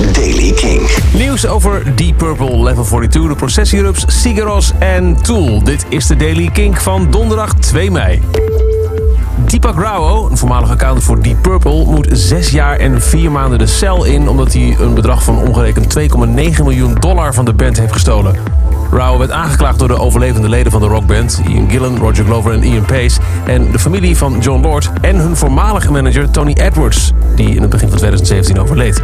Daily King. Nieuws over Deep Purple, Level 42, de Processierups, Sigaros en Tool. Dit is de Daily Kink van donderdag 2 mei. Deepak Rao, een voormalige accountant voor Deep Purple, moet zes jaar en vier maanden de cel in omdat hij een bedrag van omgerekend 2,9 miljoen dollar van de band heeft gestolen. Rao werd aangeklaagd door de overlevende leden van de rockband, Ian Gillan, Roger Glover en Ian Pace, en de familie van John Lord en hun voormalige manager Tony Edwards, die in het begin van 2017 overleed.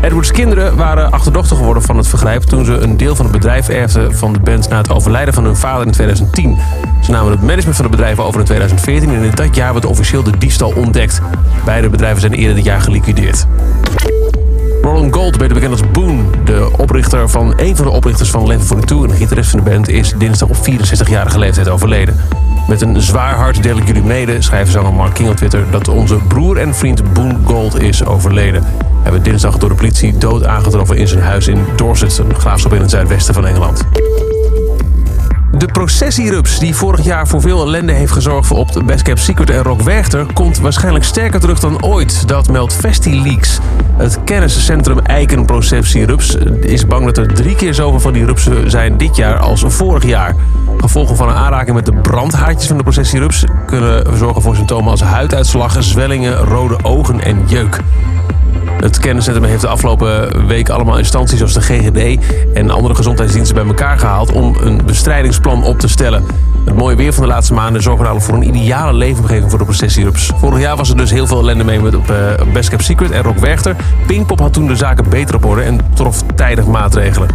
Edwards' kinderen waren achterdochtig geworden van het vergrijp toen ze een deel van het bedrijf erfden van de band na het overlijden van hun vader in 2010. Ze namen het management van het bedrijf over in 2014 en in dat jaar werd officieel de diefstal ontdekt. Beide bedrijven zijn eerder dit jaar geliquideerd. Roland Gold, beter bekend als Boone, de oprichter van een van de oprichters van Level 42 en de gitarist van de band, is dinsdag op 64-jarige leeftijd overleden. Met een zwaar hart deel jullie mede, schrijft zanger Mark King op Twitter, dat onze broer en vriend Boone Gold is overleden. Hij werd dinsdag door de politie dood aangetroffen in zijn huis in Dorset, een graafschap in het zuidwesten van Engeland. De processierups die vorig jaar voor veel ellende heeft gezorgd op de Best Kept Secret en Rock Werchter komt waarschijnlijk sterker terug dan ooit. Dat meldt FestiLeaks. Het kenniscentrum Eiken Processierups is bang dat er drie keer zoveel van die rupsen zijn dit jaar als vorig jaar. Gevolgen van een aanraking met de brandhaartjes van de processierups kunnen zorgen voor symptomen als huiduitslag, zwellingen, rode ogen en jeuk. Het kenniscentrum heeft de afgelopen week allemaal instanties zoals de GGD en andere gezondheidsdiensten bij elkaar gehaald om een bestrijdingsplan op te stellen. Het mooie weer van de laatste maanden zorgt er voor een ideale leefomgeving voor de processierups. Vorig jaar was er dus heel veel ellende mee met op uh, Best Kept Secret en Rock Werchter. Pinkpop had toen de zaken beter op orde en trof tijdig maatregelen.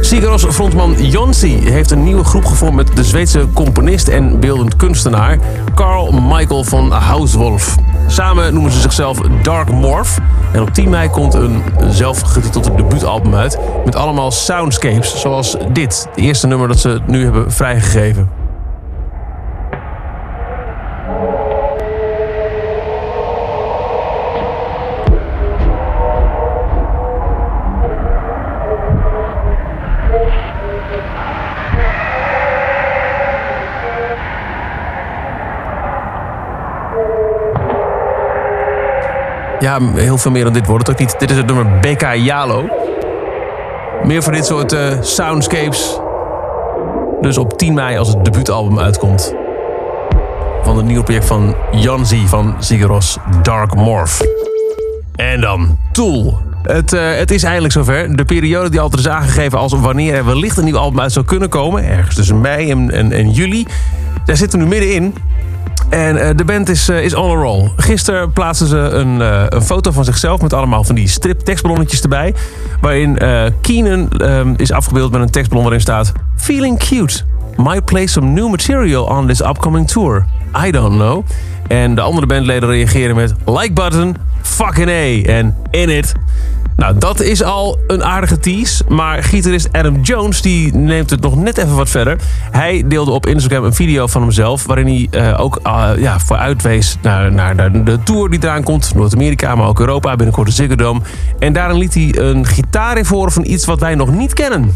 Sigaros frontman Jonsi heeft een nieuwe groep gevormd met de Zweedse componist en beeldend kunstenaar Carl Michael van Hauswolf. Samen noemen ze zichzelf Dark Morph. En op 10 mei komt een zelfgetitelde debuutalbum uit met allemaal soundscapes zoals dit. Het eerste nummer dat ze nu hebben vrijgegeven. Ja, heel veel meer dan dit wordt het ook niet. Dit is het nummer BK Jalo. Meer voor dit soort uh, soundscapes. Dus op 10 mei als het debuutalbum uitkomt. Van het nieuwe project van Janzi van Sigaros Dark Morph. En dan Tool. Het, uh, het is eindelijk zover. De periode die altijd is aangegeven als wanneer er wellicht een nieuw album uit zou kunnen komen. Ergens tussen mei en, en, en juli. Daar zitten we nu middenin. En uh, de band is, uh, is on a roll. Gisteren plaatsten ze een, uh, een foto van zichzelf met allemaal van die strip tekstballonnetjes erbij. Waarin Keenan um, is afgebeeld met een tekstballon waarin staat... Feeling cute. Might play some new material on this upcoming tour. I don't know. En de andere bandleden reageren met like button, fucking A en in it. Nou, dat is al een aardige tease. Maar gitarist Adam Jones die neemt het nog net even wat verder. Hij deelde op Instagram een video van hemzelf... waarin hij uh, ook uh, ja, vooruitwees naar, naar, de tour die eraan komt. Noord-Amerika, maar ook Europa, binnenkort de Ziggo Dome. En daarin liet hij een gitaar in voor van iets wat wij nog niet kennen.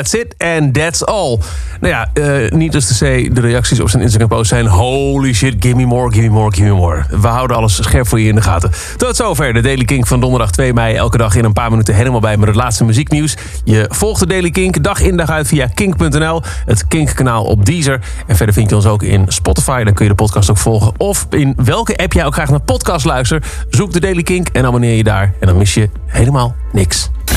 That's it and that's all. Nou ja, uh, niet dus te zeggen, de reacties op zijn Instagram-post zijn... holy shit, give me more, give me more, give me more. We houden alles scherp voor je in de gaten. Tot zover de Daily Kink van donderdag 2 mei. Elke dag in een paar minuten helemaal bij met het laatste muzieknieuws. Je volgt de Daily Kink dag in dag uit via kink.nl. Het Kink-kanaal op Deezer. En verder vind je ons ook in Spotify. Dan kun je de podcast ook volgen. Of in welke app jij ook graag naar podcast luistert. Zoek de Daily Kink en abonneer je daar. En dan mis je helemaal niks.